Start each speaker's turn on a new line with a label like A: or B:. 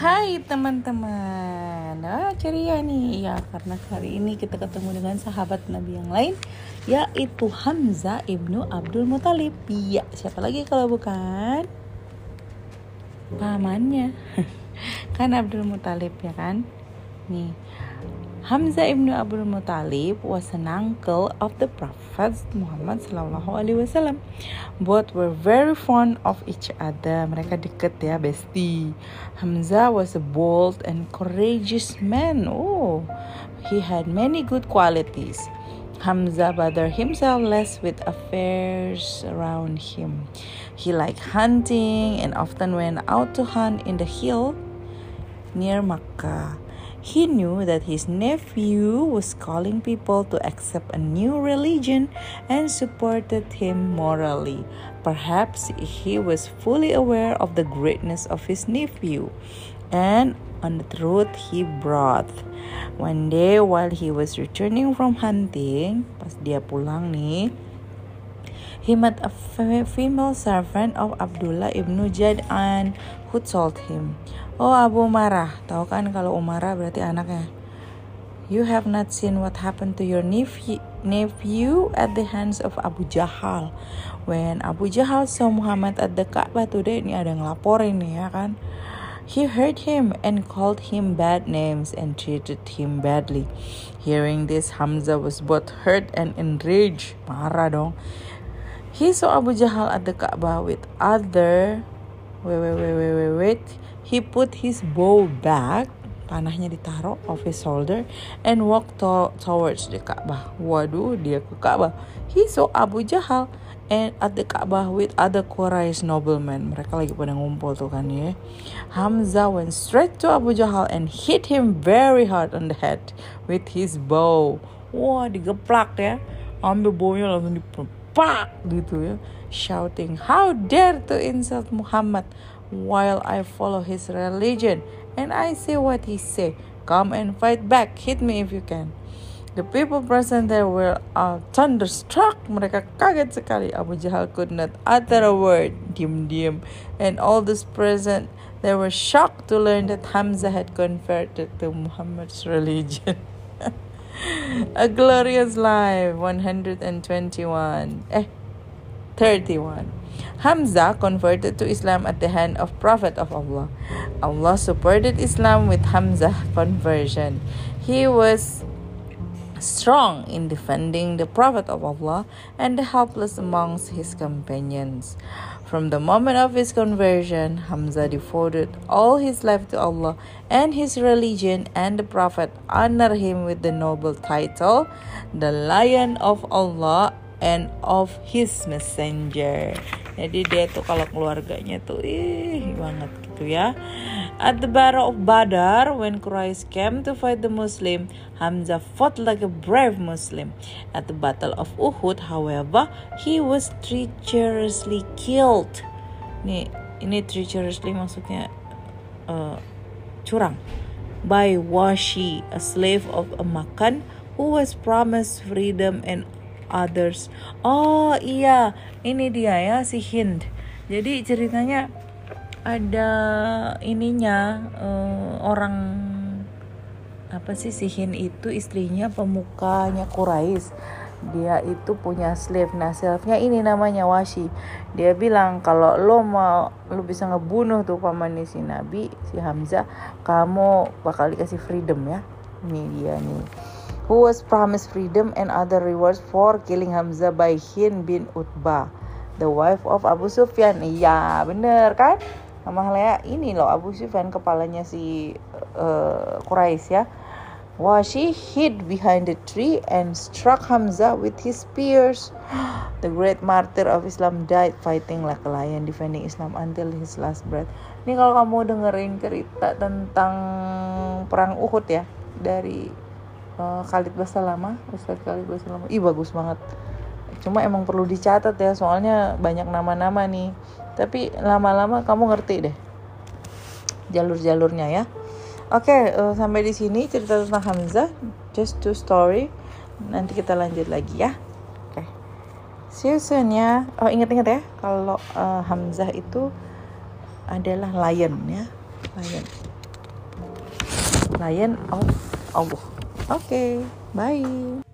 A: Hai teman-teman. Ah, Ceria nih. Ya karena hari ini kita ketemu dengan sahabat Nabi yang lain Yaitu Hamzah ibnu Abdul Muthalib. Iya siapa lagi kalau bukan? Pamannya. Kan Abdul Muthalib ya kan? Nih Hamzah ibn Abdul Muthalib was an uncle of the Prophet Muhammad Sallallahu Alaihi Wasallam. Both were very fond of each other. Mereka deket ya, bestie. Hamzah was a bold and courageous man. Oh, he had many good qualities. Hamza bothered himself less with affairs around him. He liked hunting and often went out to hunt in the hill near Makkah. He knew that his nephew was calling people to accept a new religion and supported him morally. Perhaps he was fully aware of the greatness of his nephew and on the truth he brought. One day while he was returning from hunting, pas dia pulang nih, he met a female servant of Abdullah ibnu Jad'an who told him, Oh Abu Umarah, tahu kan kalau Umarah berarti anaknya. You have not seen what happened to your nephew, nephew at the hands of Abu Jahal. When Abu Jahal saw Muhammad at the Ka'bah today, ini ada yang laporin nih ya kan. He heard him and called him bad names and treated him badly. Hearing this, Hamzah was both hurt and enraged. Marah dong. He saw Abu Jahal at the Ka'bah with other wait wait wait wait wait wait He put his bow back, panahnya ditaruh off his shoulder, and walked to towards the Ka'bah. Waduh, dia ke Ka'bah. He saw Abu Jahal and at the Ka'bah with other Quraysh noblemen. Mereka lagi pada ngumpul tuh kan ya. Hamzah went straight to Abu Jahal and hit him very hard on the head with his bow. Wah, digeplak ya. Ambil bownya langsung dipak gitu ya. Shouting, how dare to insult Muhammad while I follow his religion and I say what he say. Come and fight back. Hit me if you can. The people present there were uh, thunderstruck. Mereka kaget sekali. Abu Jahal could not utter a word. Diam-diam. And all those present, they were shocked to learn that Hamza had converted to Muhammad's religion. A glorious life. 121. Eh, 31. Hamza converted to Islam at the hand of Prophet of Allah. Allah supported Islam with Hamza conversion. He was strong in defending the Prophet of Allah and the helpless amongst his companions. From the moment of his conversion, Hamza devoted all his life to Allah and his religion, and the Prophet honored him with the noble title, the Lion of Allah and of his messenger. Jadi dia tuh kalau keluarganya tuh ih banget gitu ya. At the Battle of Badar, when Quraysh came to fight the Muslim, Hamzah fought like a brave Muslim. At the Battle of Uhud, however, he was treacherously killed. Nih, ini treacherously maksudnya uh, curang. By Washi, a slave of a Makan who was promised freedom and others. Oh iya, ini dia ya si Hind. Jadi ceritanya ada ininya uh, orang apa sih si Hind itu istrinya pemukanya Quraisy. Dia itu punya slave. Nah, slave-nya ini namanya Washi. Dia bilang kalau lo mau lo bisa ngebunuh tuh pamannya si Nabi, si Hamzah, kamu bakal dikasih freedom ya. Ini dia nih who was promised freedom and other rewards for killing Hamzah by Hind bin Utbah, the wife of Abu Sufyan. Iya, bener kan? Nama Lea ini loh Abu Sufyan kepalanya si uh, Quraisy ya. Washi hid behind the tree and struck Hamzah with his spears. The great martyr of Islam died fighting like a lion defending Islam until his last breath. Ini kalau kamu dengerin cerita tentang perang Uhud ya dari uh, Khalid Basalama Ustadz Khalid Basalama ih bagus banget. Cuma emang perlu dicatat ya soalnya banyak nama-nama nih. Tapi lama-lama kamu ngerti deh jalur-jalurnya ya. Oke okay, uh, eh, sampai di sini cerita tentang Hamzah just two story. Nanti kita lanjut lagi ya. Oke. Okay. see you soon ya. Oh ingat-ingat ya kalau uh, Hamzah itu adalah lion ya. Lion. Lion of Allah. Oke, okay, bye.